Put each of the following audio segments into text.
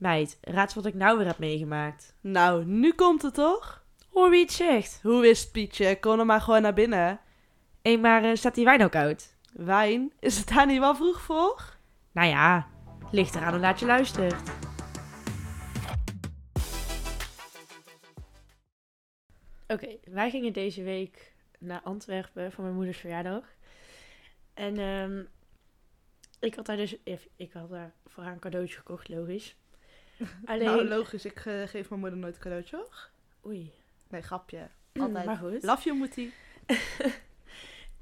Meid, raad eens wat ik nou weer heb meegemaakt. Nou, nu komt het toch? Hoor wie het zegt. Hoe is het, Pietje? Kom er maar gewoon naar binnen. Hé, maar eh, staat die wijn ook koud? Wijn? Is het daar niet wel vroeg voor? Nou ja, ligt eraan hoe laat je luistert. Oké, wij gingen deze week naar Antwerpen voor mijn moeders verjaardag. En ehm, ik had daar dus, ik had daar voor haar een cadeautje gekocht, logisch. Alleen, Nou, logisch. Ik eh, geef mijn moeder nooit een cadeautje, hoor. oei, Nee, grapje. Altijd. maar goed. Love you, moetie.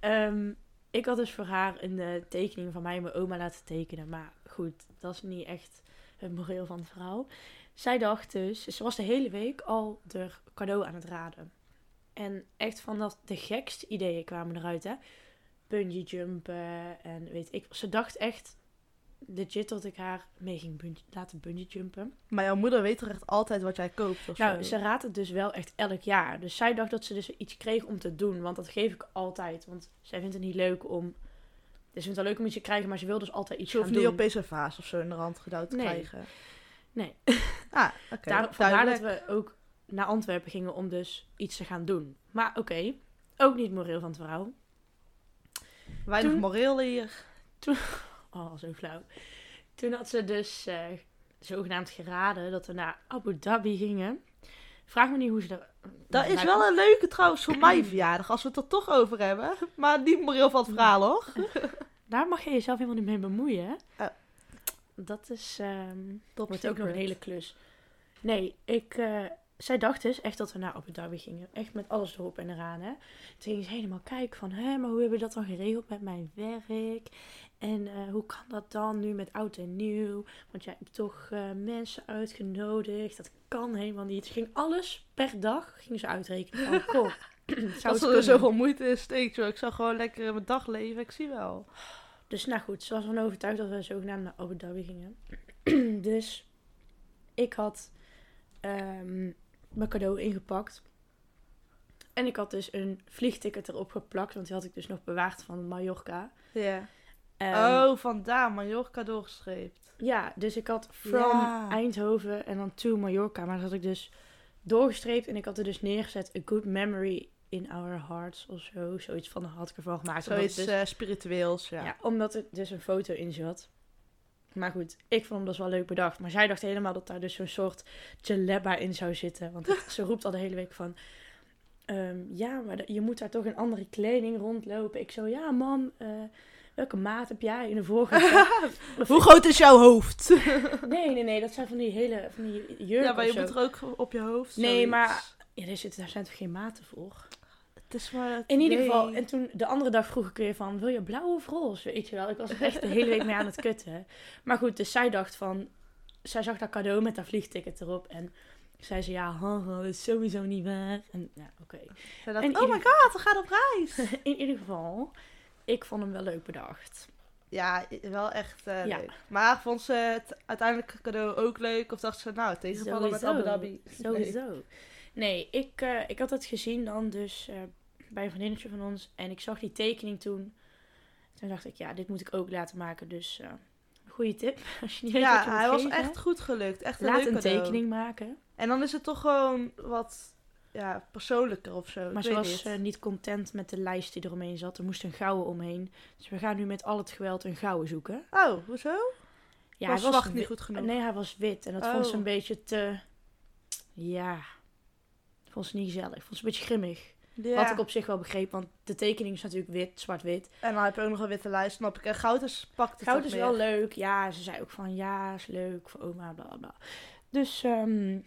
Ehm, ik had dus voor haar een eh, tekening van mij en mijn oma laten tekenen. Maar goed, dat is niet echt het moreel van het verhaal. Zij dacht dus, ze was de hele week al de cadeau aan het raden. En echt van dat de gekste ideeën kwamen eruit, hè. Bungee jumpen en weet ik. Ze dacht echt legit dat ik haar mee ging bungee- laten bungee jumpen. Maar jouw moeder weet toch echt altijd wat jij koopt of Nou, zo? ze raadt het dus wel echt elk jaar. Dus zij dacht dat ze dus iets kreeg om te doen. Want dat geef ik altijd. Want zij vindt het niet leuk om... Dus ze vindt het wel leuk om iets te krijgen, maar ze wil dus altijd iets Je hoeft gaan niet doen. opeens een vaas of zo in de rand gedouwd te Nee. krijgen. Nee. Ah, oké. Daar, vandaar dat we ook naar Antwerpen gingen om dus iets te gaan doen. Maar oké, ook niet moreel van het verhaal. Weinig toen- moreel hier. Oh, zo flauw. Toen had ze dus eh, zogenaamd geraden dat we naar Abu Dhabi gingen. Vraag me niet hoe ze daar... Dat is wel een leuke trouwens voor mijn verjaardag, als we het er toch over hebben. Maar niet moreel van het verhaal, hoor. Daar mag je jezelf helemaal niet mee bemoeien, hè? Oh. Dat is... Top wordt ook nog een hele klus. Nee, ik... eh, zij dacht dus echt dat we naar Abu Dhabi gingen. Echt met alles erop en eraan, hè. Toen ging ze helemaal kijken van... Hé, maar hoe hebben we dat dan geregeld met mijn werk? En eh, hoe kan dat dan nu met oud en nieuw? Want jij hebt toch eh, mensen uitgenodigd. Dat kan helemaal niet. Ze ging alles per dag ging ze uitrekenen. Van, goh, zou het er zoveel moeite in steekt, joh. Ik zou gewoon lekker in mijn dag leven. Ik zie wel. Dus nou goed, ze was ervan overtuigd dat we zogenaamd naar Abu Dhabi gingen. dus ik had ehm, mijn cadeau ingepakt. En ik had dus een vliegticket erop geplakt, want die had ik dus nog bewaard van Mallorca. Ja. Ehm, oh, vandaar. Mallorca doorgestreept. Ja, dus ik had from Ja. Eindhoven en dan to Mallorca. Maar dat had ik dus doorgestreept en ik had er dus neergezet a good memory in our hearts of zo. Zoiets van had ik ervan gemaakt. Zoiets dus- eh, spiritueels, ja. Ja. omdat er dus een foto in zat. Maar goed, ik vond hem dus wel leuk bedacht. Maar zij dacht helemaal dat daar dus zo'n soort jalebba in zou zitten. Want het- ze roept al de hele week van... ehm, ja, maar je moet daar toch in andere kleding rondlopen. Ik zo, ja mam, eh, welke maat heb jij in de vorige... Hoe groot is jouw hoofd? Nee, nee, nee, dat zijn van die hele van die jurken ja, maar je moet er ook op je hoofd. Nee, maar- Ja, daar, zitten, daar zijn toch geen maten voor? Het is maar In ieder geval, en toen de andere dag vroeg ik weer van, wil je blauw of roze? Weet je wel, ik was er echt de hele week mee aan het kutten. Maar goed, dus zij dacht van, zij zag dat cadeau met dat vliegticket erop en zei ze, ja, haha, dat is sowieso niet waar. En ja, oké. En oh my god, we gaan op reis. In ieder geval, ik vond hem wel leuk bedacht. ja, wel echt eh, Ja. leuk. Maar vond ze het uiteindelijke cadeau ook leuk? Of dacht ze, nou, tegenvallen met. Abu Dhabi? Nee. Sowieso. Nee, ik, eh, ik had het gezien dan dus eh, bij een vriendinnetje van ons. En ik zag die tekening toen. Toen dacht ik, ja, dit moet ik ook laten maken. Dus goede tip. Als je niet weet wat je Ja, hij was geven, echt goed gelukt. Echt een Laat leuk een cadeau. tekening maken. En dan is het toch gewoon wat ja, persoonlijker of zo. Maar ik ze was niet. eh, niet content met de lijst die eromheen zat. Er moest een gouden omheen. Dus we gaan nu met al het geweld een gouden zoeken. Oh, hoezo? Ja, was hij wit- niet goed genoeg? Nee, hij was wit. En dat vond ze Oh. een beetje te... Ja, vond ze niet gezellig. Vond ze een beetje grimmig. Ja. Wat ik op zich wel begreep, want de tekening is natuurlijk wit, zwart-wit. En dan heb je ook nog een witte lijst, snap ik. En goud is pakt het Goud is wel leuk. Ja, ze zei ook van ja, is leuk voor oma, bla bla. Dus ehm,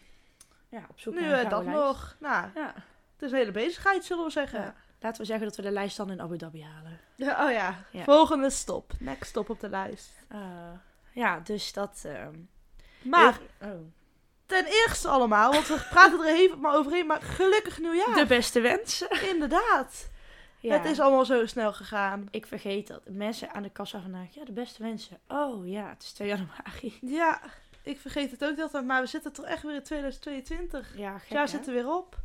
ja, op zoek Nu naar een eh, dat lijst. nog. Nou, Ja, het is een hele bezigheid, zullen we zeggen. Ja. laten we zeggen dat we de lijst dan in Abu Dhabi halen. Ja, oh ja. Ja. Volgende stop. Next stop op de lijst. Eh, ja, dus dat... ehm, Maar oh. ten eerste allemaal, want we praten er even maar overheen, maar gelukkig nieuwjaar. De beste wensen. Inderdaad. Ja, Het is allemaal zo snel gegaan. ik vergeet dat. Mensen aan de kassa vandaag, ja, de beste wensen. Oh ja, het is 2 januari. Ja, ik vergeet het ook de hele tijd, maar we zitten toch echt weer in 2022. Ja, Het gek, jaar hè? zit er weer op.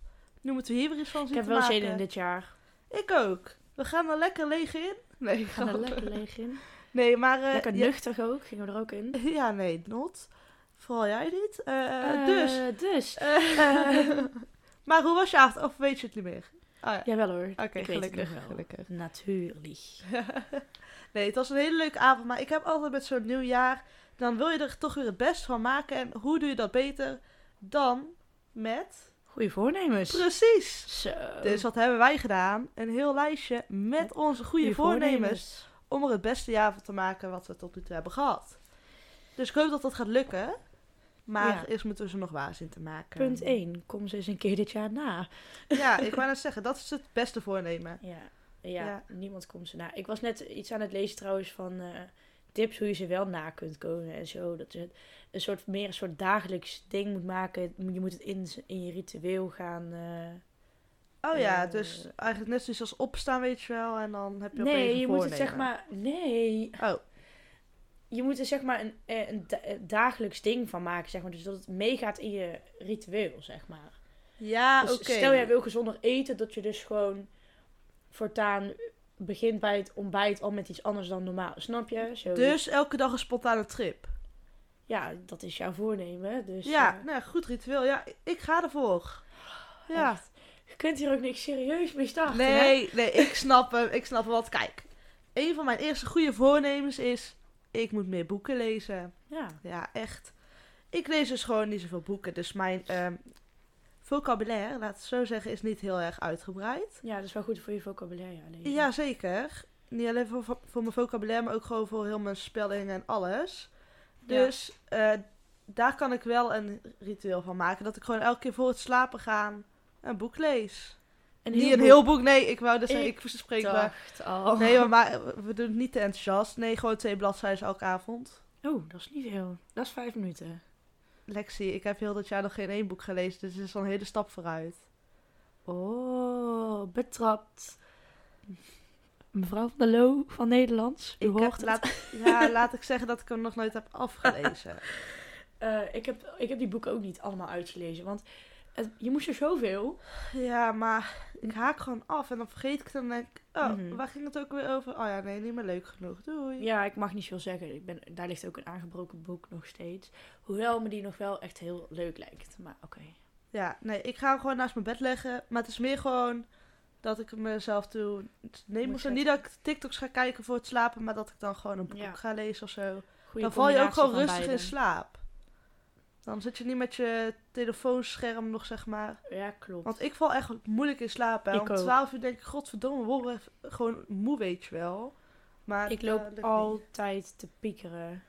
Nu moeten we hier weer eens van Ik zien heb te wel maken. zin in dit jaar. Ik ook. We gaan er lekker leeg in. Nee, We gaan er grap. lekker leeg in. Nee, maar... eh, Lekker ja- nuchter ook, gingen we er ook in. Ja, nee, not. Vooral jij niet. Eh, Eh, dus. Dus. Eh, maar hoe was je avond? Of weet je het niet meer? Ah, ja. Jawel hoor. Oké, ik weet het gelukkig, nog wel. gelukkig. Natuurlijk. nee, het was een hele leuke avond. Maar ik heb altijd met zo'n nieuw jaar... Dan wil je er toch weer het best van maken. En hoe doe je dat beter dan met... Goeie voornemens. Precies! Zo. Dus wat hebben wij gedaan? Een heel lijstje met onze goede voornemens. Om er het beste jaar van te maken wat we tot nu toe hebben gehad. Dus ik hoop dat dat gaat lukken. Maar Ja. eerst moeten we ze nog waar zien te maken. Punt 1. Kom ze eens een keer dit jaar na. Ja, ik wou net zeggen, dat is het beste voornemen. Ja. Ja, Ja. niemand komt ze na. Ik was net iets aan het lezen trouwens van eh, tips hoe je ze wel na kunt komen en zo. Dat je een soort meer een soort dagelijks ding moet maken. Je moet het in, in je ritueel gaan. eh, Oh ja, Eh. dus eigenlijk net zoiets als opstaan, weet je wel. En dan heb je opeens nee, je moet het zeg maar. Nee. Oh, Je moet er zeg maar een, eh, een dagelijks ding van maken, zeg maar. Dus dat het meegaat in je ritueel, zeg maar. ja, Dus oké. stel jij wil gezonder eten, dat je dus gewoon voortaan begint bij het ontbijt al met iets anders dan normaal. Snap je? Zo, Dus elke dag een spontane trip. Ja, dat is jouw voornemen. Dus, ja, nou, goed ritueel. Ja, ik ga ervoor. Ja. echt. Je kunt hier ook niks serieus mee starten, hè? Nee, nee, ik snap hem. Ik snap hem. Want kijk, een van mijn eerste goede voornemens is... Ik moet meer boeken lezen. Ja. Ja, echt. Ik lees dus gewoon niet zoveel boeken. Dus mijn ehm, vocabulaire, laat het zo zeggen, is niet heel erg uitgebreid. ja, dat is wel goed voor je vocabulaire. Ja, lezen. Ja, zeker. Niet alleen voor, voor mijn vocabulaire, maar ook gewoon voor heel mijn spelling en alles. Ja. Dus eh, daar kan ik wel een ritueel van maken. Dat ik gewoon elke keer voor het slapen gaan een boek lees. Een niet heel een boek. heel boek, nee. Ik wou dus zeggen, ik spreek al. Nee, maar, maar we doen het niet te enthousiast. Nee, gewoon twee bladzijden elke avond. Oh, dat is niet veel. Dat is vijf minuten. Lexi, ik heb heel dat jaar nog geen één boek gelezen. Dus het is al een hele stap vooruit. Oh, betrapt. Mevrouw van der Loo van Nederlands. U Ik heb, hoort het. laat, ja, laat ik zeggen dat ik hem nog nooit heb afgelezen. Eh, ik, heb, ik heb die boeken ook niet allemaal uitgelezen. Want het- je moest er zoveel. Ja, maar ik haak gewoon af en dan vergeet ik het en dan denk ik, oh, Mhm. waar ging het ook weer over? Oh ja, nee, niet meer leuk genoeg. Doei. Ja, ik mag niet veel zeggen. Ik ben, daar ligt ook een aangebroken boek nog steeds. Hoewel me die nog wel echt heel leuk lijkt. Maar oké. Ja, nee, ik ga hem gewoon naast mijn bed leggen. Maar het is meer gewoon dat ik mezelf neem. Of zo. zetten. Niet dat ik TikToks ga kijken voor het slapen, maar dat ik dan gewoon een boek Ja. ga lezen of zo. Goeie dan val je ook gewoon rustig in slaap. Dan zit je niet met je telefoonscherm nog, zeg maar. Ja, klopt. Want ik val echt moeilijk in slaap. Hè. Ik Om ook. 12 uur denk ik, godverdomme, we worden gewoon moe, weet je wel. Maar Ik eh, loop niet. altijd te piekeren.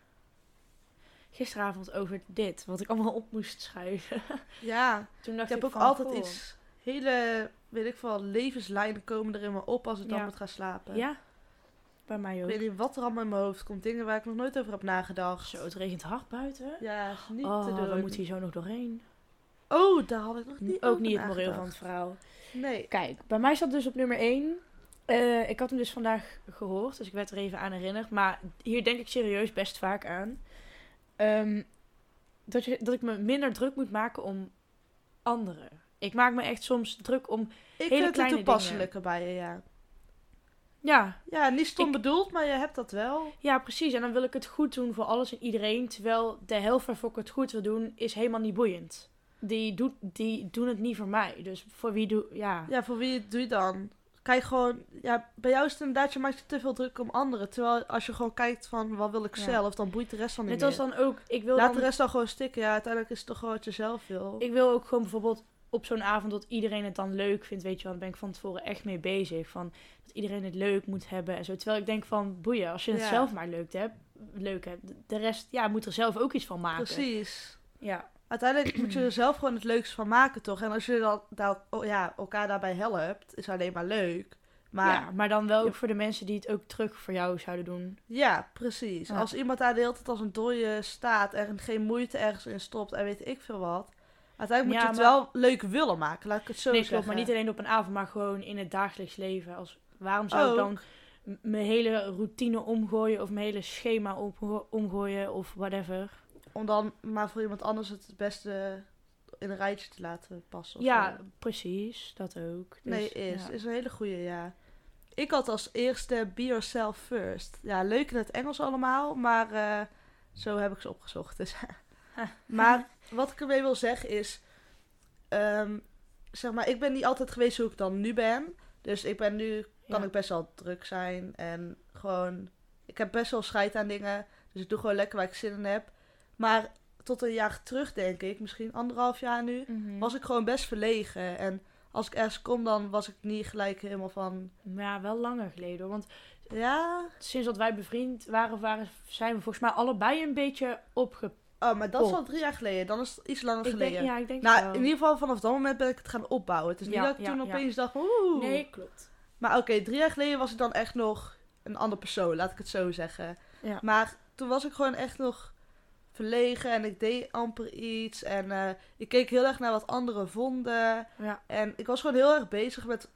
Gisteravond over dit, wat ik allemaal op moest schrijven. Ja, Toen ik dacht heb ik ook van, altijd goh, iets, hele, weet ik veel, levenslijnen komen er in me op als ik dan moet gaan slapen. Ja, bij mij Ik ook. weet niet wat er allemaal in mijn hoofd komt. Dingen waar ik nog nooit over heb nagedacht. Zo, het regent hard buiten. Ja, is niet oh, te doen. we moeten hier zo nog doorheen. Oh, daar had ik nog niet ook niet het moreel van het verhaal. Nee. Kijk, bij mij zat dus op nummer 1. ik had hem dus vandaag gehoord, dus ik werd er even aan herinnerd. Maar hier denk ik serieus best vaak aan. Ehm, dat, je, dat ik me minder druk moet maken om anderen. Ik maak me echt soms druk om... Ik Hele vind het kleine een toepasselijke bij je, ja. Ja, Ja, niet stom Ik- bedoeld, maar je hebt dat wel. ja, precies. En dan wil ik het goed doen voor alles en iedereen. Terwijl de helft waarvoor ik het goed wil doen, is helemaal niet boeiend. Die, doet, die doen het niet voor mij. Dus voor wie doe... Ja. Ja, voor wie doe je dan? Kijk gewoon, ja, bij jou is het inderdaad, je maakt je te veel druk om anderen. Terwijl als je gewoon kijkt van, wat wil ik Ja. zelf, dan boeit de rest dan niet Net als dan ook... Ik wil Laat dan de rest dan gewoon stikken. Ja, uiteindelijk is het toch gewoon wat je zelf wil. Ik wil ook gewoon bijvoorbeeld op zo'n avond dat iedereen het dan leuk vindt, weet je wel. Daar ben ik van tevoren echt mee bezig. Van dat iedereen het leuk moet hebben en zo. Terwijl ik denk van, boeien, als je het Ja. zelf maar leuk hebt, leuk hebt. De rest, ja, moet er zelf ook iets van maken. Precies. Ja, Uiteindelijk moet je er zelf gewoon het leukste van maken, toch? En als je dan daar, oh, ja, elkaar daarbij helpt, is alleen maar leuk. Maar ja, maar dan wel ook voor de mensen die het ook terug voor jou zouden doen. Ja, precies. Ja. Als iemand daar de hele tijd als een dooie staat en geen moeite ergens in stopt en weet ik veel wat. Uiteindelijk moet Ja, je het maar- wel leuk willen maken, laat ik het zo nee, zeggen. klopt, maar niet alleen op een avond, maar gewoon in het dagelijks leven. Als, waarom zou ik dan mijn hele routine omgooien of mijn hele schema omgo- omgooien of whatever? Om dan maar voor iemand anders het het beste in een rijtje te laten passen. of Ja, zo. precies, dat ook. Dus, nee, is. ja. Is een hele goede, ja. Ik had als eerste Be Yourself First. Ja, leuk in het Engels allemaal, maar eh, zo heb ik ze opgezocht. Dus Maar wat ik ermee wil zeggen is... ehm, zeg maar, ik ben niet altijd geweest hoe ik dan nu ben. Dus ik ben nu... Kan Ja. ik best wel druk zijn. En gewoon... Ik heb best wel scheid aan dingen. Dus ik doe gewoon lekker waar ik zin in heb. Maar tot een jaar terug, denk ik... Misschien anderhalf jaar nu... Mhm. Was ik gewoon best verlegen. En als ik ergens kom, dan was ik niet gelijk helemaal van... Ja, wel langer geleden. hoor. Want Ja... sinds dat wij bevriend waren, waren, zijn we volgens mij allebei een beetje opge... Oh, maar dat is al drie jaar geleden. Dan is het iets langer Ik geleden. denk, ja, ik denk Nou, in ieder geval vanaf dat moment ben ik het gaan opbouwen. Het is niet dat ik ja, toen opeens dacht van oeh. Nee, klopt. Maar oké, drie jaar geleden was ik dan echt nog een andere persoon, laat ik het zo zeggen. Ja. Maar toen was ik gewoon echt nog verlegen en ik deed amper iets. En eh, ik keek heel erg naar wat anderen vonden. Ja. En ik was gewoon heel erg bezig met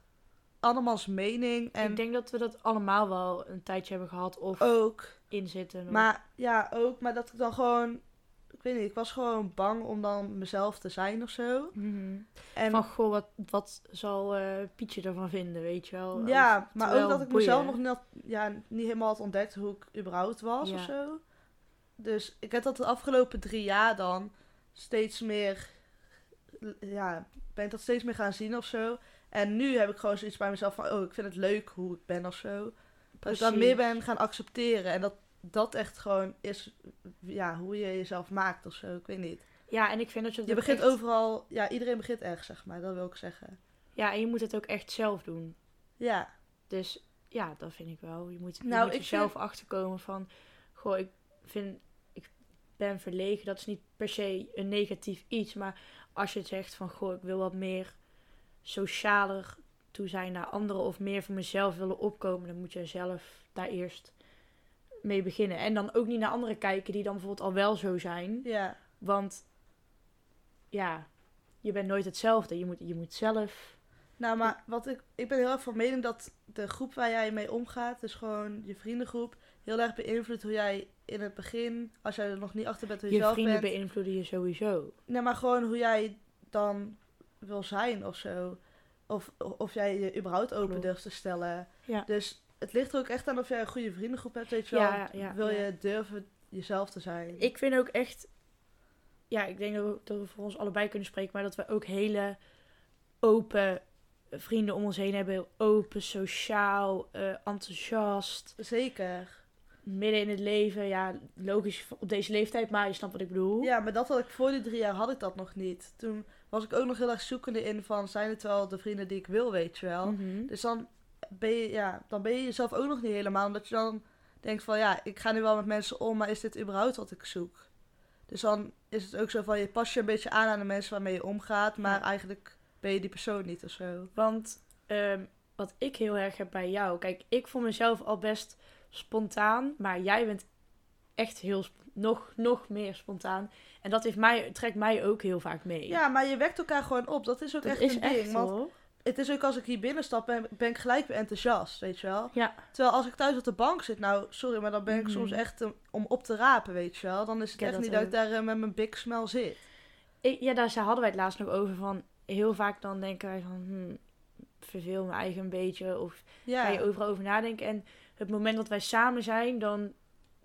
andermans mening. En ik denk dat we dat allemaal wel een tijdje hebben gehad of ook. inzitten. of- Maar ja, ook. Maar dat ik dan gewoon... Ik weet niet, ik was gewoon bang om dan mezelf te zijn of zo. Mhm. En Van, goh, wat, wat zal eh, Pietje ervan vinden, weet je wel? Ja, Of- maar ook dat ik boeien. mezelf nog niet, had- ja, niet helemaal had ontdekt hoe ik überhaupt was Ja. of zo. Dus ik heb dat de afgelopen drie jaar dan steeds meer, ja, ben ik dat steeds meer gaan zien of zo. En nu heb ik gewoon zoiets bij mezelf van, oh, ik vind het leuk hoe ik ben of zo. Dat ik dan meer ben gaan accepteren en dat dat echt gewoon is, ja, hoe je jezelf maakt of zo. Ik weet niet. Ja, en ik vind dat je Je begint echt- overal, ja, iedereen begint ergens, zeg maar. Dat wil ik zeggen. Ja, en je moet het ook echt zelf doen. Ja, Dus ja, dat vind ik wel. Je moet, je Nou, moet er zelf achterkomen van... Goh, ik vind... Ik ben verlegen. Dat is niet per se een negatief iets. Maar als je het zegt van... Goh, ik wil wat meer socialer toe zijn naar anderen... Of meer voor mezelf willen opkomen... Dan moet je zelf daar eerst mee beginnen. En dan ook niet naar anderen kijken die dan bijvoorbeeld al wel zo zijn. ja. Want ja, je bent nooit hetzelfde. Je moet, je moet zelf... Nou, maar wat ik, ik ben heel erg van mening dat de groep waar jij mee omgaat, dus gewoon je vriendengroep, heel erg beïnvloedt hoe jij in het begin, als jij er nog niet achter bent hoe je, Je zelf vrienden bent, beïnvloeden je sowieso. nee, maar gewoon hoe jij dan wil zijn of zo. Of, of jij je überhaupt open Klopt. durft te stellen. Ja. Dus het ligt er ook echt aan of jij een goede vriendengroep hebt, weet je wel. Ja, ja, wil je durven jezelf te zijn. Ik vind ook echt... Ja, ik denk dat we, dat we voor ons allebei kunnen spreken. Maar dat we ook hele open vrienden om ons heen hebben. Heel Open, sociaal, eh, enthousiast. Zeker. Midden in het leven. Ja, logisch op deze leeftijd. Maar je snapt wat ik bedoel. Ja, maar dat had ik voor die drie jaar had ik dat nog niet. Toen was ik ook nog heel erg zoekende in van zijn het wel de vrienden die ik wil, weet je wel. Mhm. Dus dan ben je, ja, dan ben je jezelf ook nog niet helemaal. Omdat je dan denkt van ja, ik ga nu wel met mensen om, maar is dit überhaupt wat ik zoek? Dus dan is het ook zo van je pas je een beetje aan aan de mensen waarmee je omgaat, maar Ja. eigenlijk ben je die persoon niet of zo. Want ehm, wat ik heel erg heb bij jou. Kijk, ik vond mezelf al best spontaan. Maar jij bent echt heel nog, nog meer spontaan. En dat heeft mij, trekt mij ook heel vaak mee. Ja, maar je wekt elkaar gewoon op. Dat is ook dat echt is een ding. echt want hoor. Het is ook als ik hier binnenstap, ben, ben ik gelijk weer enthousiast, weet je wel. Ja, Terwijl als ik thuis op de bank zit, nou sorry, maar dan ben ik Mhm. soms echt eh, om op te rapen, weet je wel. Dan is het echt dat niet dat ik daar eh, met mijn big smell zit. ik, ja, daar hadden wij het laatst nog over van. Heel vaak dan denken wij van, hmm, verveel me eigen een beetje. Of Ja, ga je overal over nadenken. En het moment dat wij samen zijn, dan,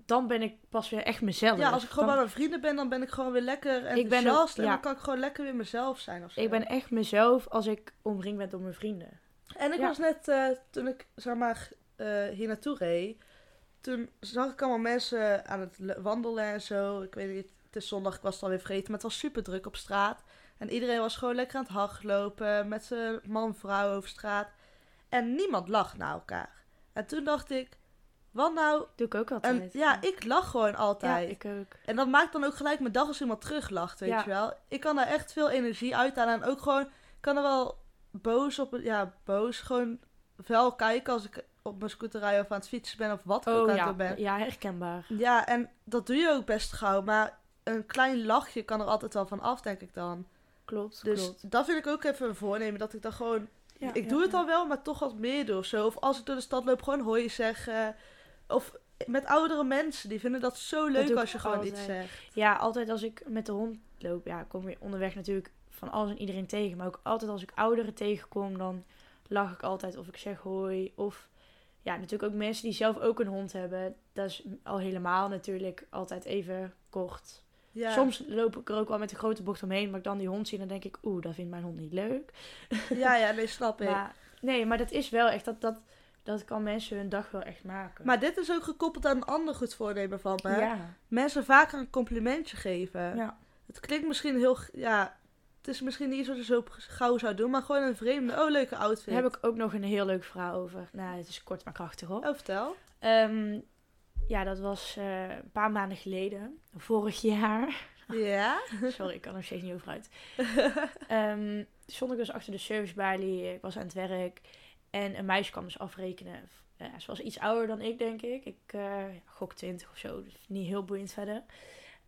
dan ben ik pas weer echt mezelf. ja als ik gewoon Dan- bij mijn vrienden ben, dan ben ik gewoon weer lekker ben ook- enthousiast. En ja. dan kan ik gewoon lekker weer mezelf zijn of zo. ik ben echt mezelf als ik omringd ben door mijn vrienden. En ik Ja. was net, eh, toen ik zeg maar eh, hier naartoe reed, toen zag ik allemaal mensen aan het le- wandelen en zo. Ik weet niet, het is zondag, ik was het alweer vergeten, maar het was super druk op straat. En iedereen was gewoon lekker aan het hardlopen met zijn man en vrouw over straat. En niemand lag naar elkaar. En toen dacht ik, wat nou? Doe ik ook altijd. En, ja, ik lach gewoon Ja, altijd. ik ook. En dat maakt dan ook gelijk mijn dag als iemand teruglacht, weet Ja. je wel. Ik kan daar echt veel energie uithalen. En ook gewoon, ik kan er wel boos op, ja, boos, gewoon wel kijken als ik op mijn scooter rij of aan het fietsen ben of wat ik ook Oh aan ja, het doen ben. ja, herkenbaar. Ja, en dat doe je ook best gauw. Maar een klein lachje kan er altijd wel van af, denk ik dan. Klopt, Dus klopt. dat vind ik ook even een voornemen, dat ik dan gewoon... Ja, ik ja, doe het ja. al wel, maar toch wat meer doe of zo. Of als ik door de stad loop, gewoon hoi zeggen. Of met oudere mensen, die vinden dat zo leuk als je gewoon iets zegt. Ja, altijd als ik met de hond loop, ja, kom je onderweg natuurlijk van alles en iedereen tegen. Maar ook altijd als ik ouderen tegenkom, dan lach ik altijd of ik zeg hoi. Of ja, natuurlijk ook mensen die zelf ook een hond hebben. Dat is al helemaal natuurlijk altijd even kort. Ja. Soms loop ik er ook wel met een grote bocht omheen, maar ik dan die hond zie, dan denk ik, oeh, dat vindt mijn hond niet leuk. Ja, ja, nee, snap ik. Maar, nee, maar dat is wel echt, dat, dat, dat kan mensen hun dag wel echt maken. dit is ook gekoppeld aan een ander goed voornemen van me. ja, Mensen vaker een complimentje geven. ja. Het klinkt misschien heel... Ja, het is misschien niet iets wat je zo gauw zou doen, maar gewoon een vreemde... Oh, leuke outfit. Daar heb ik ook nog een heel leuk verhaal over. Nou, het is kort maar krachtig hoor. Oh, vertel. Ehm, ja, dat was eh, een paar maanden geleden. Vorig jaar. Ja? Sorry, ik kan er steeds niet over uit. Ehm, stond ik dus achter de servicebalie. Ik was aan het werk. En een meisje kwam dus afrekenen. Ze was iets ouder dan ik, denk ik. Ik eh, gok 20 of zo. Dus niet heel boeiend verder.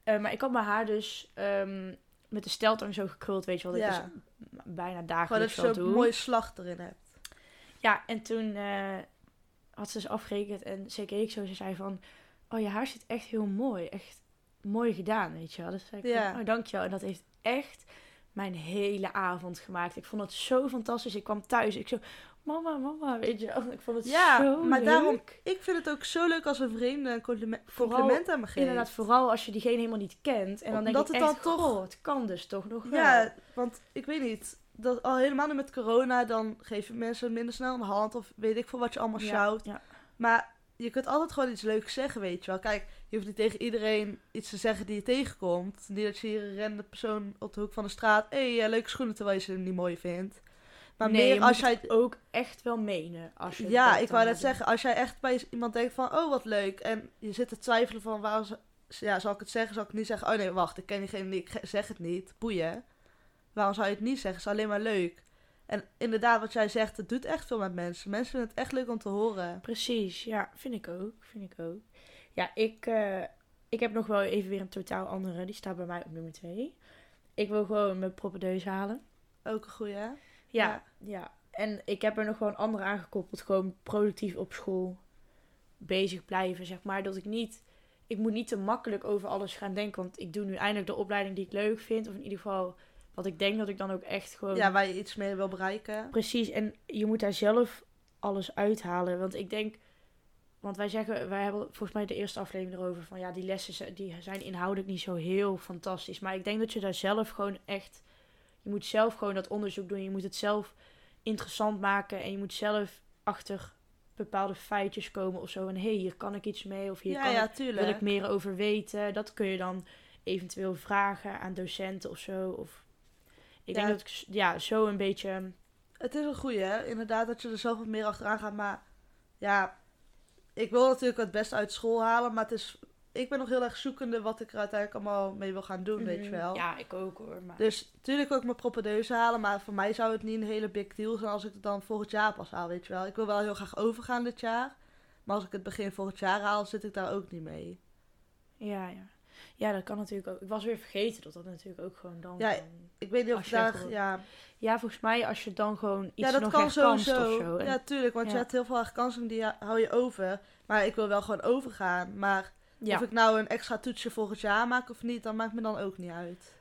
Eh, maar ik had mijn haar dus ehm, met de steltang zo gekruld. Weet je wat ik Ja. dus bijna Gewoon dat dagelijks je wel zo'n doe. mooie slag erin hebt. Ja, en toen eh, had ze dus afgerekend en ze keek zo. Ze zei van, oh je haar zit echt heel mooi. Echt mooi gedaan, weet je wel. Dus zei ik Ja. van, oh dankjewel. En dat heeft echt mijn hele avond gemaakt. Ik vond het zo fantastisch. Ik kwam thuis. Ik zo, mama, mama, weet je wel. Ik vond het Ja, zo maar leuk. daarom- Ik vind het ook zo leuk als een vreemde een compliment, aan me geeft. Inderdaad, vooral als je diegene helemaal niet kent. En dan denk ik het echt, dan toch- het kan dus toch nog wel. Ja, want ik weet niet. Dat al helemaal nu met corona, dan je mensen minder snel een hand. Of weet ik veel wat je allemaal Ja, sjouwt. ja. Maar je kunt altijd gewoon iets leuks zeggen, weet je wel. Kijk, je hoeft niet tegen iedereen iets te zeggen die je tegenkomt. Niet dat je hier een rende persoon op de hoek van de straat... Hé, hey, eh, leuke schoenen, terwijl je ze niet mooi vindt. Maar nee, meer je als moet jij... het ook echt wel menen. Als je Ja, ik wou net zeggen, als jij echt bij iemand denkt van... Oh, wat leuk. En je zit te twijfelen van, waar ja, zal ik het zeggen? Zal ik het niet zeggen? Oh nee, wacht, ik ken diegene niet, ik zeg het niet. Boeien. Waarom zou je het niet zeggen? Het is alleen maar leuk. En inderdaad, wat jij zegt, het doet echt veel met mensen. Mensen vinden het echt leuk om te horen. Precies, ja, vind ik ook. Vind ik ook. Ja, ik, eh, ik heb nog wel even weer een totaal andere. Die staat bij mij op nummer 2. Ik wil gewoon mijn proppedeus halen. Ook een goeie, hè? Ja, Ja. En ik heb er nog gewoon andere aangekoppeld. Gewoon productief op school bezig blijven, zeg maar. Dat ik niet... Ik moet niet te makkelijk over alles gaan denken. Want ik doe nu eindelijk de opleiding die ik leuk vind. Of in ieder geval wat ik denk dat ik dan ook echt gewoon... Ja, waar je iets mee wil bereiken. Precies, en je moet daar zelf alles uithalen. Want ik denk, want wij zeggen, wij hebben volgens mij de eerste aflevering erover van ja, die lessen die zijn inhoudelijk niet zo heel fantastisch. Maar ik denk dat je daar zelf gewoon echt, je moet zelf gewoon dat onderzoek doen. Je moet het zelf interessant maken en je moet zelf achter bepaalde feitjes komen of zo. En hé, hey, hier kan ik iets mee of hier Ja, kan ja, ik, wil ik meer over weten. Dat kun je dan eventueel vragen aan docenten of zo. Of ik Ja. denk dat ik ja, zo een beetje... Het is een goeie, hè? Inderdaad, dat je er zelf wat meer achteraan gaat. Maar ja, ik wil natuurlijk het beste uit school halen. Maar het is, ik ben nog heel erg zoekende wat ik er uiteindelijk allemaal mee wil gaan doen, weet je wel. Mhm. Ja, ik ook hoor. Maar... Dus natuurlijk ik mijn propedeuse halen. Maar voor mij zou het niet een hele big deal zijn als ik het dan volgend jaar pas haal, weet je wel. Ik wil wel heel graag overgaan dit jaar. Maar als ik het begin volgend jaar haal, zit ik daar ook niet mee. Ja, ja. Ja, dat kan natuurlijk ook. Ik was weer vergeten dat dat natuurlijk ook gewoon dan... Ja, Ik weet niet of daar... gewoon- Ja, Ja, volgens mij als je dan gewoon iets ja, dat nog kan sowieso. of zo. En- Ja, tuurlijk. Want Ja. je hebt heel veel herkansingen, die hou je over. Maar ik wil wel gewoon overgaan. Maar ja, Of ik nou een extra toetsje volgend jaar maak of niet, dat maakt me dan ook niet uit.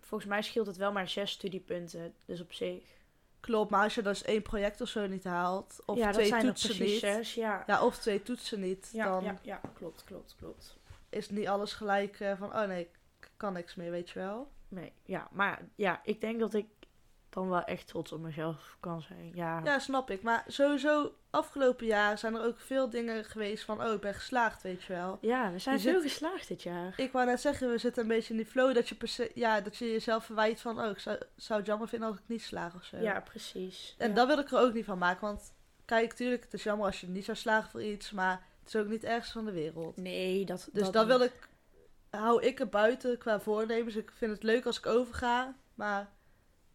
volgens mij scheelt het wel maar zes studiepunten. Dus op zich. Klopt, maar als je dus één project of zo niet haalt, of ja, twee zijn toetsen niet, zes. Ja, ja, of twee toetsen niet, ja, dan ja, ja, klopt, klopt, klopt. is niet alles gelijk eh, van, oh nee, ik kan niks meer, weet je wel. Nee, ja, maar ja, ik denk dat ik dan wel echt trots op mezelf kan zijn. Ja, Ja, snap ik. Maar sowieso, afgelopen jaar zijn er ook veel dingen geweest van, oh, ik ben geslaagd, weet je wel. ja we zijn Je veel zit- geslaagd dit jaar. Ik wou net zeggen, we zitten een beetje in die flow dat je, ja, dat je jezelf verwijt van, oh, ik zou, zou het jammer vinden als ik niet slaag of zo. Ja, precies. En ja. dat wil ik er ook niet van maken, want kijk, tuurlijk, het is jammer als je niet zou slagen voor iets, maar het is ook niet ergens van de wereld. Nee, dat Dus dat wil ik, hou ik er buiten qua voornemens. Ik vind het leuk als ik overga, maar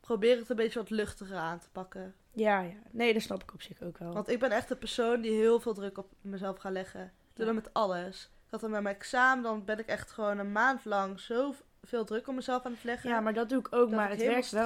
probeer het een beetje wat luchtiger aan te pakken. Ja, ja. Nee, dat snap ik op zich ook wel. Want ik ben echt een persoon die heel veel druk op mezelf gaat leggen. Ik doe Ja. dat met alles. Ik had dan met mijn examen, dan ben ik echt gewoon een maand lang zo veel druk op mezelf aan het leggen. Ja, maar dat doe ik ook, maar ik het werkt wel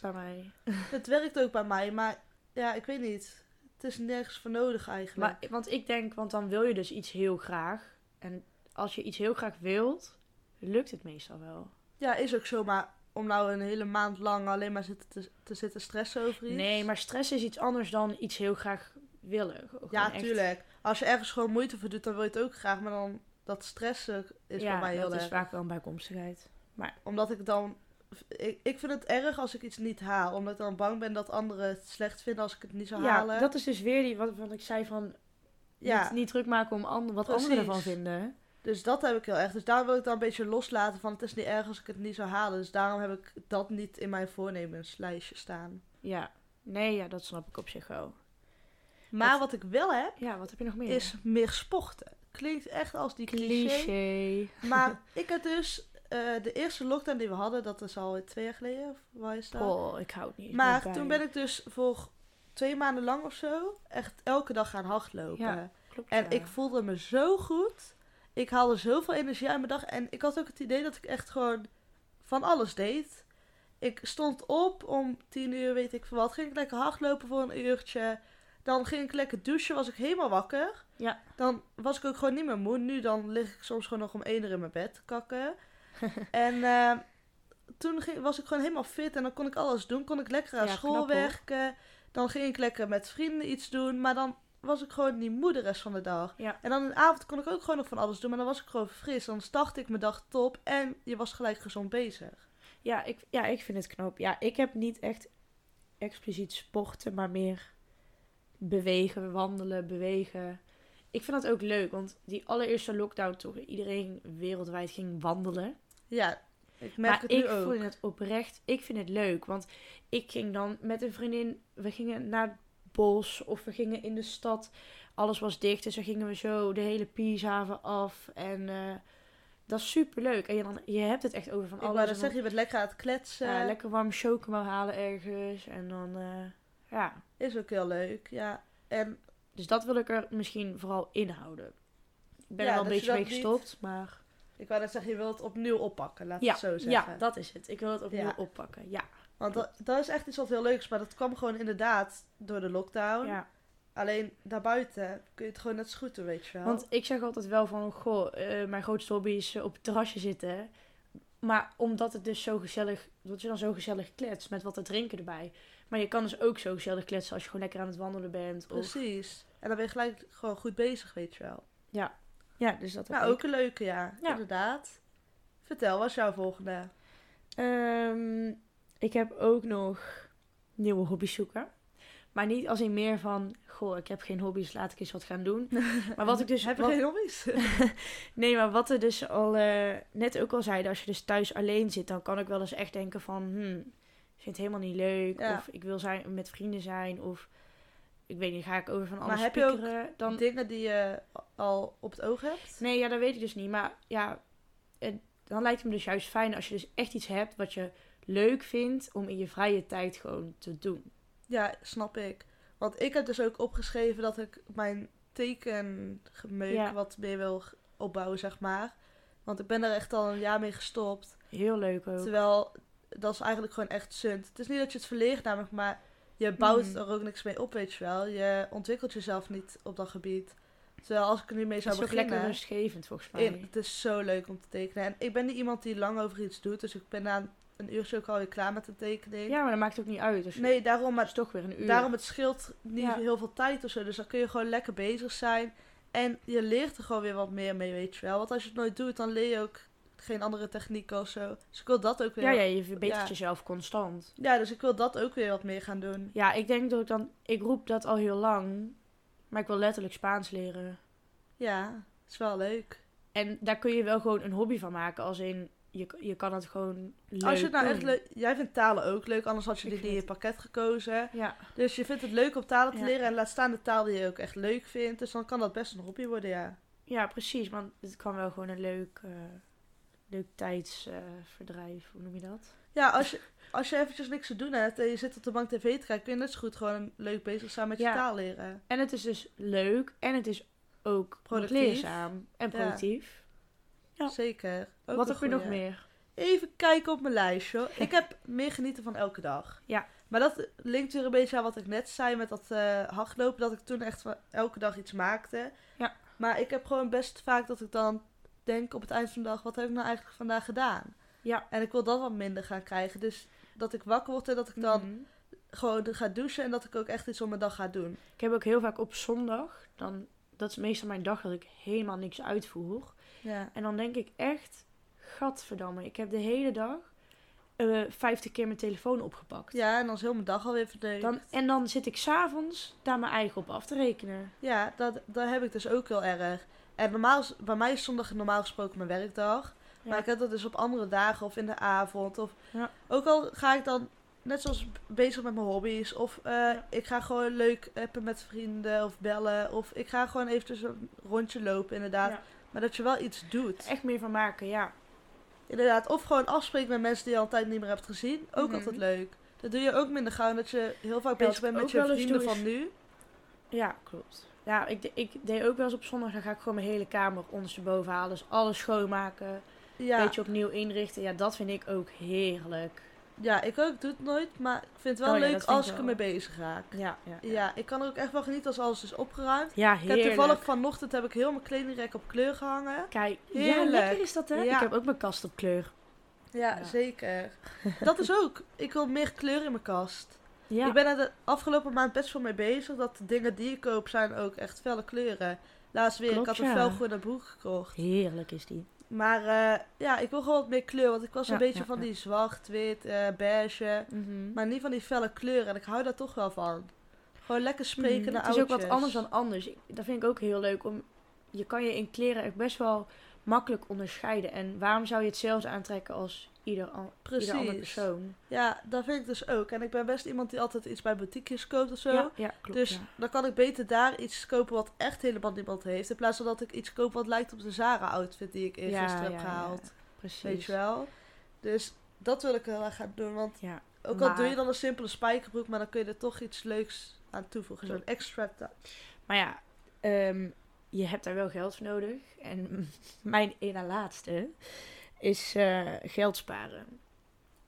bij mij. Het werkt ook bij mij, maar ja, ik weet niet. Het is nergens voor nodig eigenlijk. Maar, want ik denk, want dan wil je dus iets heel graag. En als je iets heel graag wilt, lukt het meestal wel. Ja, is ook zo, maar om nou een hele maand lang alleen maar zitten te, te zitten stressen over iets. Nee, maar stress is iets anders dan iets heel graag willen. Ja, echt- tuurlijk. Als je ergens gewoon moeite voor doet, dan wil je het ook graag. Maar dan dat stressen is ja, voor mij heel dat is vaak wel een bijkomstigheid. Omdat ik dan... Ik, ik vind het erg als ik iets niet haal. Omdat ik dan bang ben dat anderen het slecht vinden als ik het niet zou Ja, halen. dat is dus weer die, wat, wat ik zei van... Ja. Niet, niet druk maken om ander, wat Precies. anderen ervan vinden. Dus dat heb ik heel erg. Dus daar wil ik dan een beetje loslaten van het is niet erg als ik het niet zou halen. Dus daarom heb ik dat niet in mijn voornemenslijstje staan. Ja. Nee, ja, dat snap ik op zich wel. Maar Wat- wat ik wel heb, Ja, wat heb je nog meer? is meer sporten. Klinkt echt als die cliché. cliché. Maar ik heb dus eh, de eerste lockdown die we hadden, dat is al twee jaar geleden. Of waar is dat? Oh, ik hou het niet. maar bij. toen ben ik dus voor twee maanden lang of zo echt elke dag gaan hardlopen. Ja, Klopt, En ja. ik voelde me zo goed. Ik haalde zoveel energie uit mijn dag. En ik had ook het idee dat ik echt gewoon van alles deed. Ik stond op om tien uur, weet ik veel wat. Ging ik lekker hardlopen voor een uurtje. Dan ging ik lekker douchen, was ik helemaal wakker. Ja. Dan was ik ook gewoon niet meer moe. Nu dan lig ik soms gewoon nog om één uur in mijn bed te kakken. en eh, toen ging, was ik gewoon helemaal fit en dan kon ik alles doen. Kon ik lekker aan Ja, school knap, werken. Dan ging ik lekker met vrienden iets doen. Maar dan was ik gewoon niet moe de rest van de dag. Ja. En dan in de avond kon ik ook gewoon nog van alles doen. Maar dan was ik gewoon fris. Dan startte ik mijn dag top. En je was gelijk gezond bezig. Ja, ik, ja, ik vind het knap. Ja, ik heb niet echt expliciet sporten, maar meer bewegen, wandelen, bewegen. Ik vind dat ook leuk, want die allereerste lockdown toch iedereen wereldwijd ging wandelen. Ja, ik merk maar het ik nu ook. voel het oprecht, ik vind het leuk, want ik ging dan met een vriendin, we gingen naar bos of we gingen in de stad. Alles was dicht, dus dan gingen we zo de hele Pieshaven af en eh, dat is super leuk. En je, dan, je hebt het echt over van alles. en dat dan- zeggen, je bent lekker aan het kletsen. ja, lekker warm chocomel halen ergens. En dan, eh, ja. Is ook heel leuk, ja. En Dus dat wil ik er misschien vooral inhouden. Ik ben Ja, er wel een beetje mee niet- gestopt, maar... ik wou net zeggen, je wilt het opnieuw oppakken, laat Ja, het zo zeggen. ja, dat is het. Ik wil het opnieuw Ja. oppakken. Ja. Want dat, dat is echt iets wat heel leuks. Maar dat kwam gewoon inderdaad door de lockdown. ja. Alleen daarbuiten kun je het gewoon net zo goed doen, weet je wel. Want ik zeg altijd wel van... Goh, eh, mijn grootste hobby is eh, op het terrasje zitten. Maar omdat het dus zo gezellig... Dat je dan zo gezellig kletst met wat te drinken erbij. Maar je kan dus ook zo gezellig kletsen als je gewoon lekker aan het wandelen bent. Of... Precies. En dan ben je gelijk gewoon goed bezig, weet je wel. Ja, dus dat Nou, ook een leuke, ja. Ja. Inderdaad. Vertel, wat is jouw volgende? Ehm, ik heb ook nog nieuwe hobby's zoeken. Maar niet als in meer van, goh, ik heb geen hobby's, laat ik eens wat gaan doen. Maar wat ik dus... Heb je wat- geen hobby's? Nee, maar wat we dus al eh, net ook al zeiden, als je dus thuis alleen zit, dan kan ik wel eens echt denken van, hmm, ik vind het helemaal niet leuk. Ja. Of ik wil zijn, met vrienden zijn. Of ik weet niet, ga ik over van Maar alles heb je ook dan... Dingen die je al op het oog hebt? Nee, ja, dat weet ik dus niet. Maar ja, het- dan lijkt het me dus juist fijn als je dus echt iets hebt wat je leuk vindt om in je vrije tijd gewoon te doen. Ja, snap ik. Want ik heb dus ook opgeschreven dat ik mijn tekengemeuk Ja. wat meer wil opbouwen, zeg maar. Want ik ben er echt al een jaar mee gestopt. Heel leuk ook. Terwijl, dat is eigenlijk gewoon echt sunt. Het is niet dat je het verleert namelijk, maar je bouwt Mhm. er ook niks mee op, weet je wel. Je ontwikkelt jezelf niet op dat gebied. Terwijl als ik er nu mee Het zou is ook beginnen... lekker rustgevend volgens mij. in, het is zo leuk om te tekenen. En ik ben niet iemand die lang over iets doet, dus ik ben na een uurtje ook alweer klaar met de tekening. Ja, maar dat maakt ook niet uit. Dus Nee, daarom, het maar is toch weer een uur. Daarom het scheelt niet Ja. heel veel tijd of zo. Dus dan kun je gewoon lekker bezig zijn. En je leert er gewoon weer wat meer mee, weet je wel. Want als je het nooit doet, dan leer je ook geen andere technieken of zo. Dus ik wil dat ook weer... Ja, ja, je verbetert Ja. jezelf constant. Ja, dus ik wil dat ook weer wat meer gaan doen. Ja, ik denk dat ik dan... Ik roep dat al heel lang. Maar ik wil letterlijk Spaans leren. Ja, is wel leuk. En daar kun je wel gewoon een hobby van maken. Als in, je, je kan het gewoon leuk als je het nou doen. echt leuk... Jij vindt talen ook leuk, anders had je dit in je pakket gekozen. Ja, Dus je vindt het leuk om talen te Ja. leren en laat staan de taal die je ook echt leuk vindt. Dus dan kan dat best een hobby worden, ja. ja, precies. Want het kan wel gewoon een leuk, eh, leuk tijdsverdrijf. hoe noem je dat? Ja, als je, als je eventjes niks te doen hebt en je zit op de bank tv te kijken, kun je net zo goed gewoon leuk bezig zijn met je taal leren. En het is dus leuk. En het is ook Productief. leerzaam. En productief. Ja. Zeker. Ook Wat heb je nog meer? Even kijken op mijn lijstje. Ik heb meer genieten van elke dag. Ja. Maar dat linkt weer een beetje aan wat ik net zei met dat eh hardlopen. Dat ik toen echt elke dag iets maakte. Ja. Maar ik heb gewoon best vaak dat ik dan denk op het eind van de dag... Wat heb ik nou eigenlijk vandaag gedaan? Ja. En ik wil dat wat minder gaan krijgen. Dus dat ik wakker word en dat ik dan Mhm. gewoon ga douchen. En dat ik ook echt iets op mijn dag ga doen. Ik heb ook heel vaak op zondag, dan, dat is meestal mijn dag dat ik helemaal niks uitvoer. Ja. En dan denk ik echt, gadverdamme, ik heb de hele dag eh 50 keer mijn telefoon opgepakt. ja, en dan is heel mijn dag alweer verdeukt. Dan, en dan zit ik s'avonds daar mijn eigen op af te rekenen. Ja, dat, dat heb ik dus ook heel erg. En normaal, bij mij is zondag normaal gesproken mijn werkdag. Ja. Maar ik heb dat dus op andere dagen of in de avond. Of Ja. Ook al ga ik dan net zoals bezig met mijn hobby's. Of eh, Ja. ik ga gewoon leuk appen met vrienden of bellen. Of ik ga gewoon eventjes een rondje lopen inderdaad. Maar dat je wel iets doet. Echt meer van maken, ja. Inderdaad. Of gewoon afspreken met mensen die je al een tijd niet meer hebt gezien. Ook Mhm. altijd leuk. Dat doe je ook minder gauw. Dat je heel vaak bezig bent met je vrienden van nu. Ja, klopt. Ja, ik, ik deed ook wel eens op zondag, dan ga ik gewoon mijn hele kamer ondersteboven halen. Dus alles schoonmaken, Ja. beetje opnieuw inrichten. Ja, dat vind ik ook heerlijk. Ja, ik ook. Doe het nooit. Maar ik vind het wel Oh ja, leuk als ik ermee bezig raak. Ja, ja. Ja, ik kan er ook echt wel genieten als alles is opgeruimd. Ja, Ik heb heerlijk. toevallig vanochtend heb ik heel mijn kledingrek op kleur gehangen. Kijk, ja, Heerlijk. lekker is dat hè? Ja. Ik heb ook mijn kast op kleur. Ja, Ja. zeker. Dat is ook. Ik wil meer kleur in mijn kast. Ja, Ik ben er de afgelopen maand best wel mee bezig. Dat de dingen die ik koop zijn ook echt felle kleuren. Laatst weer, Klopt, ik had een ja. felgroene broek gekocht. heerlijk is die. Maar eh, ja, ik wil gewoon wat meer kleur. Want ik was Ja, een beetje ja, van die zwart, wit, eh, beige. Mhm. Maar niet van die felle kleuren. En ik hou daar toch wel van. Gewoon lekker spreken Mhm. naar Het is ook wat anders dan anders. Dat vind ik ook heel leuk. Om, je kan je in kleren echt best wel makkelijk onderscheiden. En waarom zou je hetzelfde aantrekken als ieder, an- ieder persoon? Ja, dat vind ik dus ook. En ik ben best iemand die altijd iets bij boutiquejes koopt of zo. Ja, ja klopt. dus ja. dan kan ik beter daar iets kopen wat echt helemaal niemand heeft. In plaats van dat ik iets koop wat lijkt op de Zara-outfit die ik eergisteren heb ja, gehaald. Precies. Weet je wel? Dus dat wil ik heel erg gaan doen. Want Ja. ook al doe je dan een simpele spijkerbroek, maar dan kun je er toch iets leuks aan toevoegen. Zo'n extra touch. Maar ja, ehm, je hebt daar wel geld voor nodig. En mijn ene laatste is eh, geld sparen.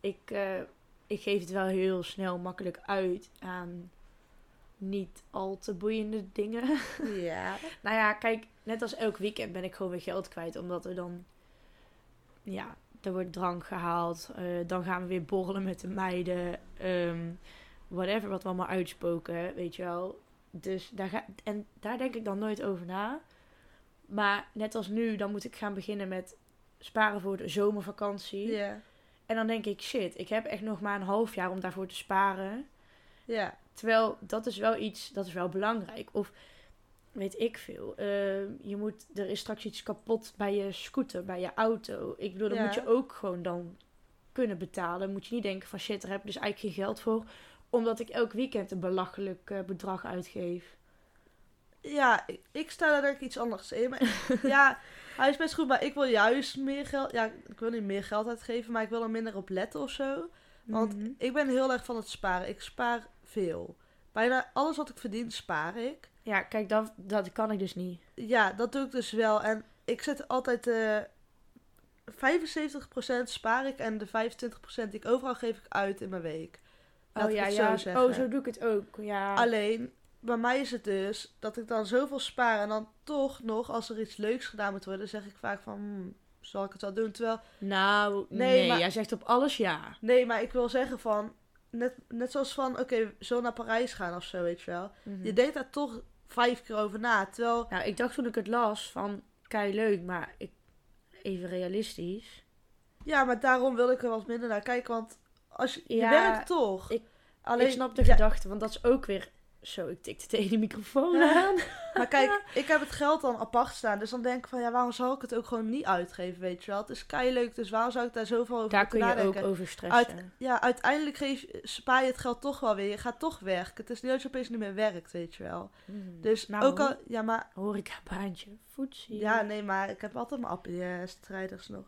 Ik, eh, ik geef het wel heel snel makkelijk uit aan niet al te boeiende dingen. Ja. nou ja, kijk, net als elk weekend ben ik gewoon weer geld kwijt. Omdat er dan, ja, er wordt drank gehaald. eh, dan gaan we weer borrelen met de meiden. ehm, whatever wat we allemaal uitspoken, weet je wel. Dus daar, ga, en daar denk ik dan nooit over na. Maar net als nu, dan moet ik gaan beginnen met sparen voor de zomervakantie. Ja. En dan denk ik, shit, ik heb echt nog maar een half jaar om daarvoor te sparen. Ja. Terwijl dat is wel iets, dat is wel belangrijk. Of weet ik veel. eh, je moet, er is straks iets kapot bij je scooter, bij je auto. Ik bedoel, Ja. moet je ook gewoon dan kunnen betalen. Moet je niet denken van shit, daar heb ik dus eigenlijk geen geld voor. Omdat ik elk weekend een belachelijk eh, bedrag uitgeef. Ja, ik, ik sta daar denk ik iets anders in. Maar, ja, hij is best goed, maar ik wil juist meer geld... Ja, ik wil niet meer geld uitgeven, maar ik wil er minder op letten of zo. Want Mhm. ik ben heel erg van het sparen. Ik spaar veel. Bijna alles wat ik verdien, spaar ik. Ja, kijk, dat, dat kan ik dus niet. Ja, dat doe ik dus wel. En ik zet altijd eh 75% spaar ik en de 25% die ik overal geef ik uit in mijn week. Laat oh ja, ja. zo zeggen. oh, zo doe ik het ook. Ja. Alleen, bij mij is het dus dat ik dan zoveel spaar en dan toch nog, als er iets leuks gedaan moet worden, zeg ik vaak van, hmm, zal ik het wel doen? Terwijl, Nou, Nee, nee, maar- jij zegt op alles ja. nee, maar ik wil zeggen van, net, net zoals van, oké, zo naar Parijs gaan of zo, weet je wel. Mhm. Je denkt daar toch vijf keer over na, terwijl, Nou, ik dacht toen ik het las van kei leuk, maar ik, even realistisch. ja, maar daarom wil ik er wat minder naar kijken, want als je, werkt toch. ik- Alleen, ik snap de ja, gedachte, want dat is ook weer. Zo, ik tikte tegen de microfoon Ja. aan. Maar kijk, ik heb het geld dan apart staan. Dus dan denk ik van, ja, waarom zou ik het ook gewoon niet uitgeven, weet je wel? Het is kei leuk, dus waarom zou ik daar zoveel over Daar kun je nadenken? ook over stressen. Ja, uiteindelijk geef, spaar je het geld toch wel weer. Je gaat toch werken. Het is niet dat je opeens niet meer werkt, weet je wel. Mm. Dus Nou, ook al, ja, maar, Horecabaantje, voetzie. ja, nee, maar ik heb altijd mijn appie-strijders nog.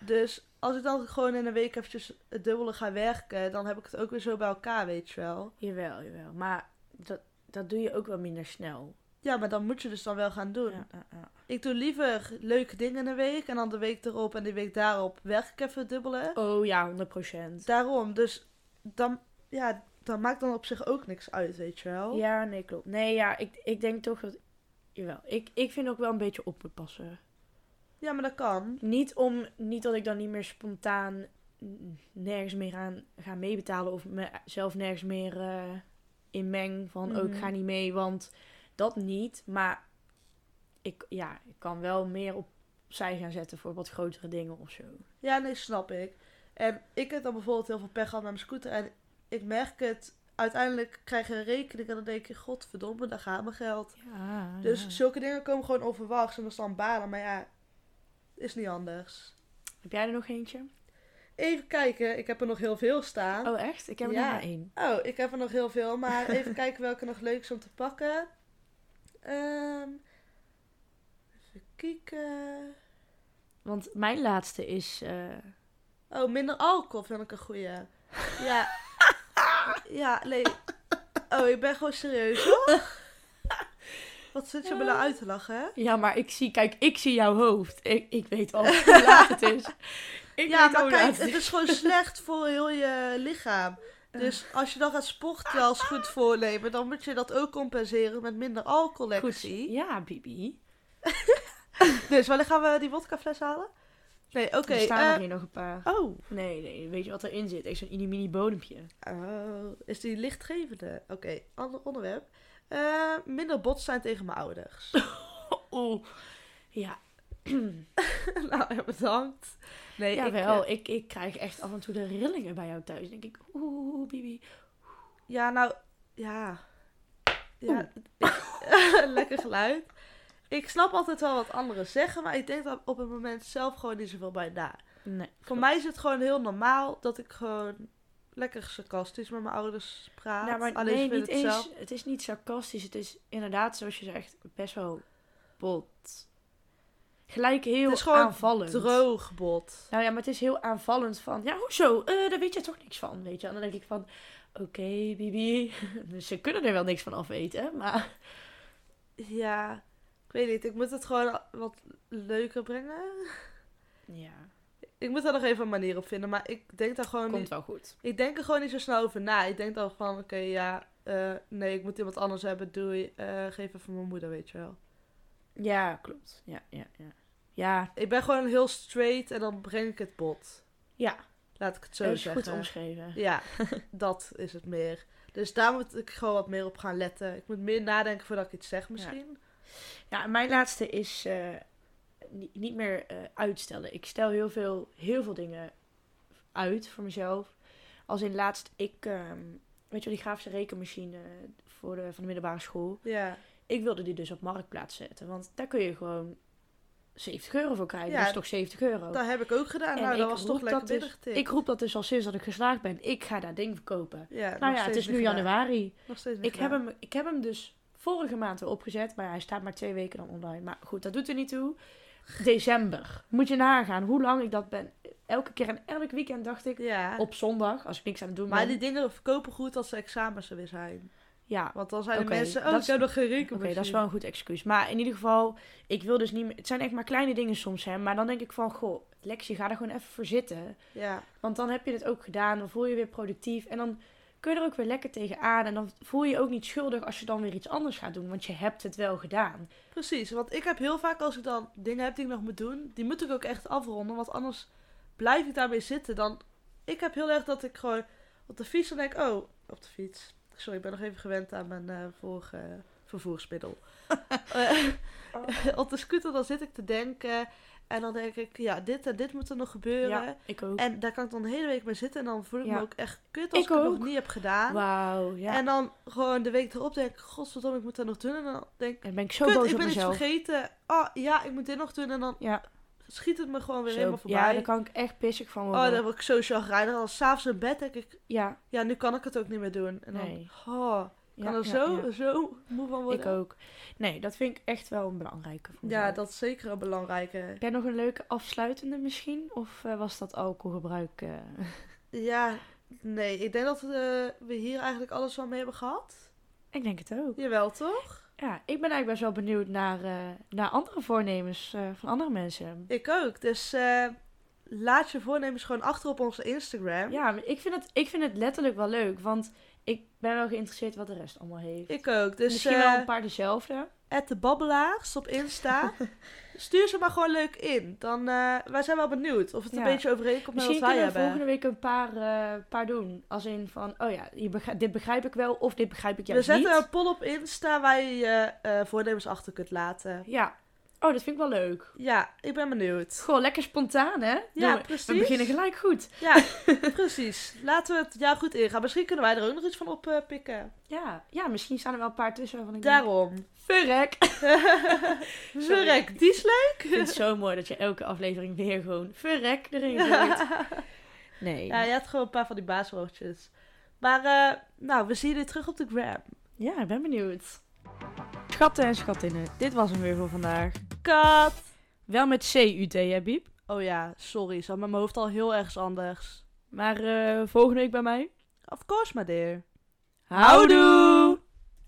Dus als ik dan gewoon in een week eventjes het dubbele ga werken, dan heb ik het ook weer zo bij elkaar, weet je wel. Jawel, jawel. Maar dat, dat doe je ook wel minder snel. Ja, maar dan moet je dus dan wel gaan doen. Ja, ja, ja. Ik doe liever leuke dingen in een week en dan de week erop en de week daarop werk ik even het dubbele. Oh ja, 100%. Daarom, dus dan, ja, dan maakt dan op zich ook niks uit, weet je wel. Ja, nee, klopt. Nee, ja, ik, ik denk toch dat... Jawel, ik, ik vind ook wel een beetje op moet passen. Ja, maar dat kan. Niet, om, niet dat ik dan niet meer spontaan nergens meer aan ga meebetalen of mezelf nergens meer eh in meng van ook Mhm. ga niet mee, want dat niet. Maar ik, ja, ik kan wel meer op opzij gaan zetten voor wat grotere dingen of zo. Ja, nee, snap ik. En ik heb dan bijvoorbeeld heel veel pech gehad met mijn scooter. En ik merk het, uiteindelijk krijg je een rekening en dan denk je, godverdomme, daar gaat mijn geld. Ja, Dus ja. zulke dingen komen gewoon onverwachts en dat is dan balen. Maar ja, is niet anders. Heb jij er nog eentje? Even kijken, ik heb er nog heel veel staan. Oh, echt? Ik heb er Ja. nog maar één. Oh, ik heb er nog heel veel, maar even kijken welke nog leuk is om te pakken. Ehm even kijken. Want mijn laatste is... eh, Oh, minder alcohol vind ik een goeie. Ja. ja, nee. Oh, ik ben gewoon serieus hoor. Wat zit je me nou uit te lachen, hè? Ja, maar ik zie... Kijk, ik zie jouw hoofd. Ik, ik weet al hoe laat het is. Ik ja, weet maar kijk, het is gewoon slecht voor heel je lichaam. Dus als je dan gaat sporten als goed voornemen, dan moet je dat ook compenseren met minder alcohol, Goed. Lexie. Ja, Bibi. Dus wanneer gaan we die wodkafles halen? Nee, oké. er staan eh, er hier nog een paar. oh. Nee, nee. Weet je wat erin zit? Echt zo'n mini mini bodempje. Oh, is die lichtgevende? Oké, ander onderwerp. Eh, minder bot zijn tegen mijn ouders. Oeh. Ja, nou, ja, bedankt. Nee, ja ik, wel. eh, Ik, ik krijg echt af en toe de rillingen bij jou thuis. Denk ik, oeh, Bibi. ja, nou, ja. Ja, lekker geluid. Ik snap altijd wel wat anderen zeggen, maar ik denk dat op het moment zelf gewoon niet zoveel bij na. Nee. Voor mij is het gewoon heel normaal dat ik gewoon lekker sarcastisch met mijn ouders praat. Nou, maar Alleen nee, niet het eens. zelf. Het is niet sarcastisch. Het is inderdaad, zoals je zegt, best wel bot. Gelijk heel Het is gewoon aanvallend. Droog bot. Nou ja, maar het is heel aanvallend van, ja, hoezo? Eh daar weet je toch niks van, weet je? En dan denk ik van, oké, Bibi. Dus ze kunnen er wel niks van afweten, maar... Ja, ik weet niet. Ik moet het gewoon wat leuker brengen. Ja, Ik moet daar nog even een manier op vinden. Maar ik denk daar gewoon komt niet... wel goed. Ik denk er gewoon niet zo snel over na. Ik denk dan van, oké, ja... eh, nee, ik moet iemand anders hebben. Doei. eh geef even mijn moeder, weet je wel. Ja, klopt. Ja, ja, ja. Ja, Ik ben gewoon heel straight en dan breng ik het bot. ja. Laat ik het zo dat is zeggen. goed omschreven. Ja, dat is het meer. Dus daar moet ik gewoon wat meer op gaan letten. Ik moet meer nadenken voordat ik iets zeg misschien. Ja, mijn laatste is eh, niet, meer eh, uitstellen. Ik stel heel veel, heel veel dingen uit voor mezelf. Als in laatst, ik, ehm, weet je wel, die grafische rekenmachine voor de, van de middelbare school. Ja, Ik wilde die dus op marktplaats zetten, want daar kun je gewoon 70 euro voor krijgen. Ja, dat is toch 70 euro? dat heb ik ook gedaan. En nou, dat ik was toch lekker dus-. Ik roep dat dus al sinds dat ik geslaagd ben. Ik ga dat ding verkopen. Ja, nou ja, het is nu gedaan. januari. Nog steeds Ik heb, hem, ik heb hem dus vorige maand weer opgezet, maar hij staat maar twee weken dan online. Maar goed, dat doet er niet toe. December. Moet je nagaan hoe lang ik dat ben. Elke keer en elk weekend dacht ik, Ja, op zondag, als ik niks aan het doen maar ben. die dingen verkopen goed als de examens er weer zijn. Ja, Want dan zijn de mensen, oh, dat ik heb nog geen oké, dat is wel een goed excuus. Maar in ieder geval, ik wil dus niet meer... Het zijn echt maar kleine dingen soms, hè. Maar dan denk ik van, goh, Lexie, ga er gewoon even voor zitten. Ja, Want dan heb je het ook gedaan, dan voel je je weer productief. En dan kun je er ook weer lekker tegenaan. En dan voel je je ook niet schuldig als je dan weer iets anders gaat doen. Want je hebt het wel gedaan. precies. Want ik heb heel vaak als ik dan dingen heb die ik nog moet doen, die moet ik ook echt afronden. Want anders blijf ik daarmee zitten. Dan, ik heb heel erg dat ik gewoon op de fiets dan denk, oh, op de fiets. Sorry, ik ben nog even gewend aan mijn eh, vorige vervoersmiddel. Eh, op de scooter dan zit ik te denken. En dan denk ik, ja, dit en dit moet er nog gebeuren. Ja, ik ook. En daar kan ik dan de hele week mee zitten. En dan voel ik Ja. me ook echt kut als Ik ik, het nog niet heb gedaan. Wauw, ja. En dan gewoon de week erop denk ik, godverdomme, ik moet dat nog doen. En dan denk ik, Dan ben ik zo kut, boos ik ben iets vergeten. Oh, ja, ik moet dit nog doen. En dan Ja, schiet het me gewoon weer zo, helemaal voorbij. ja, daar kan ik echt pissig van oh, worden. dan word ik zo chagrijnig. Dan s'avonds in bed denk ik, Ja, ja, nu kan ik het ook niet meer doen. En dan, Nee. oh, ik kan er zo, zo moe van worden. ik ook. Nee, dat vind ik echt wel een belangrijke Ja, dat is zeker een belangrijke. Heb jij nog een leuke afsluitende misschien? Of eh, was dat alcoholgebruik? eh? Ja, nee, ik denk dat eh, we hier eigenlijk alles wel mee hebben gehad. ik denk het ook. Jawel, toch? Ja, ik ben eigenlijk best wel benieuwd naar, naar andere voornemens van andere mensen. Ik ook. Dus laat je voornemens gewoon achter op onze Instagram. Ja, maar ik vind, het, ik vind het letterlijk wel leuk, want ik ben wel geïnteresseerd wat de rest allemaal heeft. Ik ook. Dus Misschien wel eh een paar dezelfde. at de babbelaars op Insta. Stuur ze maar gewoon leuk in. Dan, eh, wij zijn wel benieuwd of het Ja. een beetje overeenkomt met Misschien wat wij kunnen we hebben. volgende week een paar, eh, paar doen. Als in van, oh ja, je begrijp- dit begrijp ik wel of dit begrijp ik we juist zetten niet. een poll op Insta waar je je voornemens achter kunt laten. Ja, Oh, dat vind ik wel leuk. Ja, ik ben benieuwd. Gewoon lekker spontaan, hè? Ja, we- precies. We beginnen gelijk goed. Ja, precies. Laten we het jaar goed ingaan. Misschien kunnen wij er ook nog iets van oppikken. Ja, ja, misschien staan er wel een paar tussen waarvan ik denk... Daarom. Verrek! Verrek, die is leuk. Ik vind het zo mooi dat je elke aflevering weer gewoon verrek erin gooit. Nee. Ja, je had gewoon een paar van die baaswoordjes. Maar, eh, nou, we zien jullie terug op de gram. Ja, ik ben benieuwd. Schatten en schattinnen, dit was hem weer voor vandaag. Kat. Wel met C-U-T, hè, Biep? Oh ja, sorry. Zat met mijn hoofd al heel ergens anders. Maar eh, volgende week bij mij. Of course, my dear. Houdoe!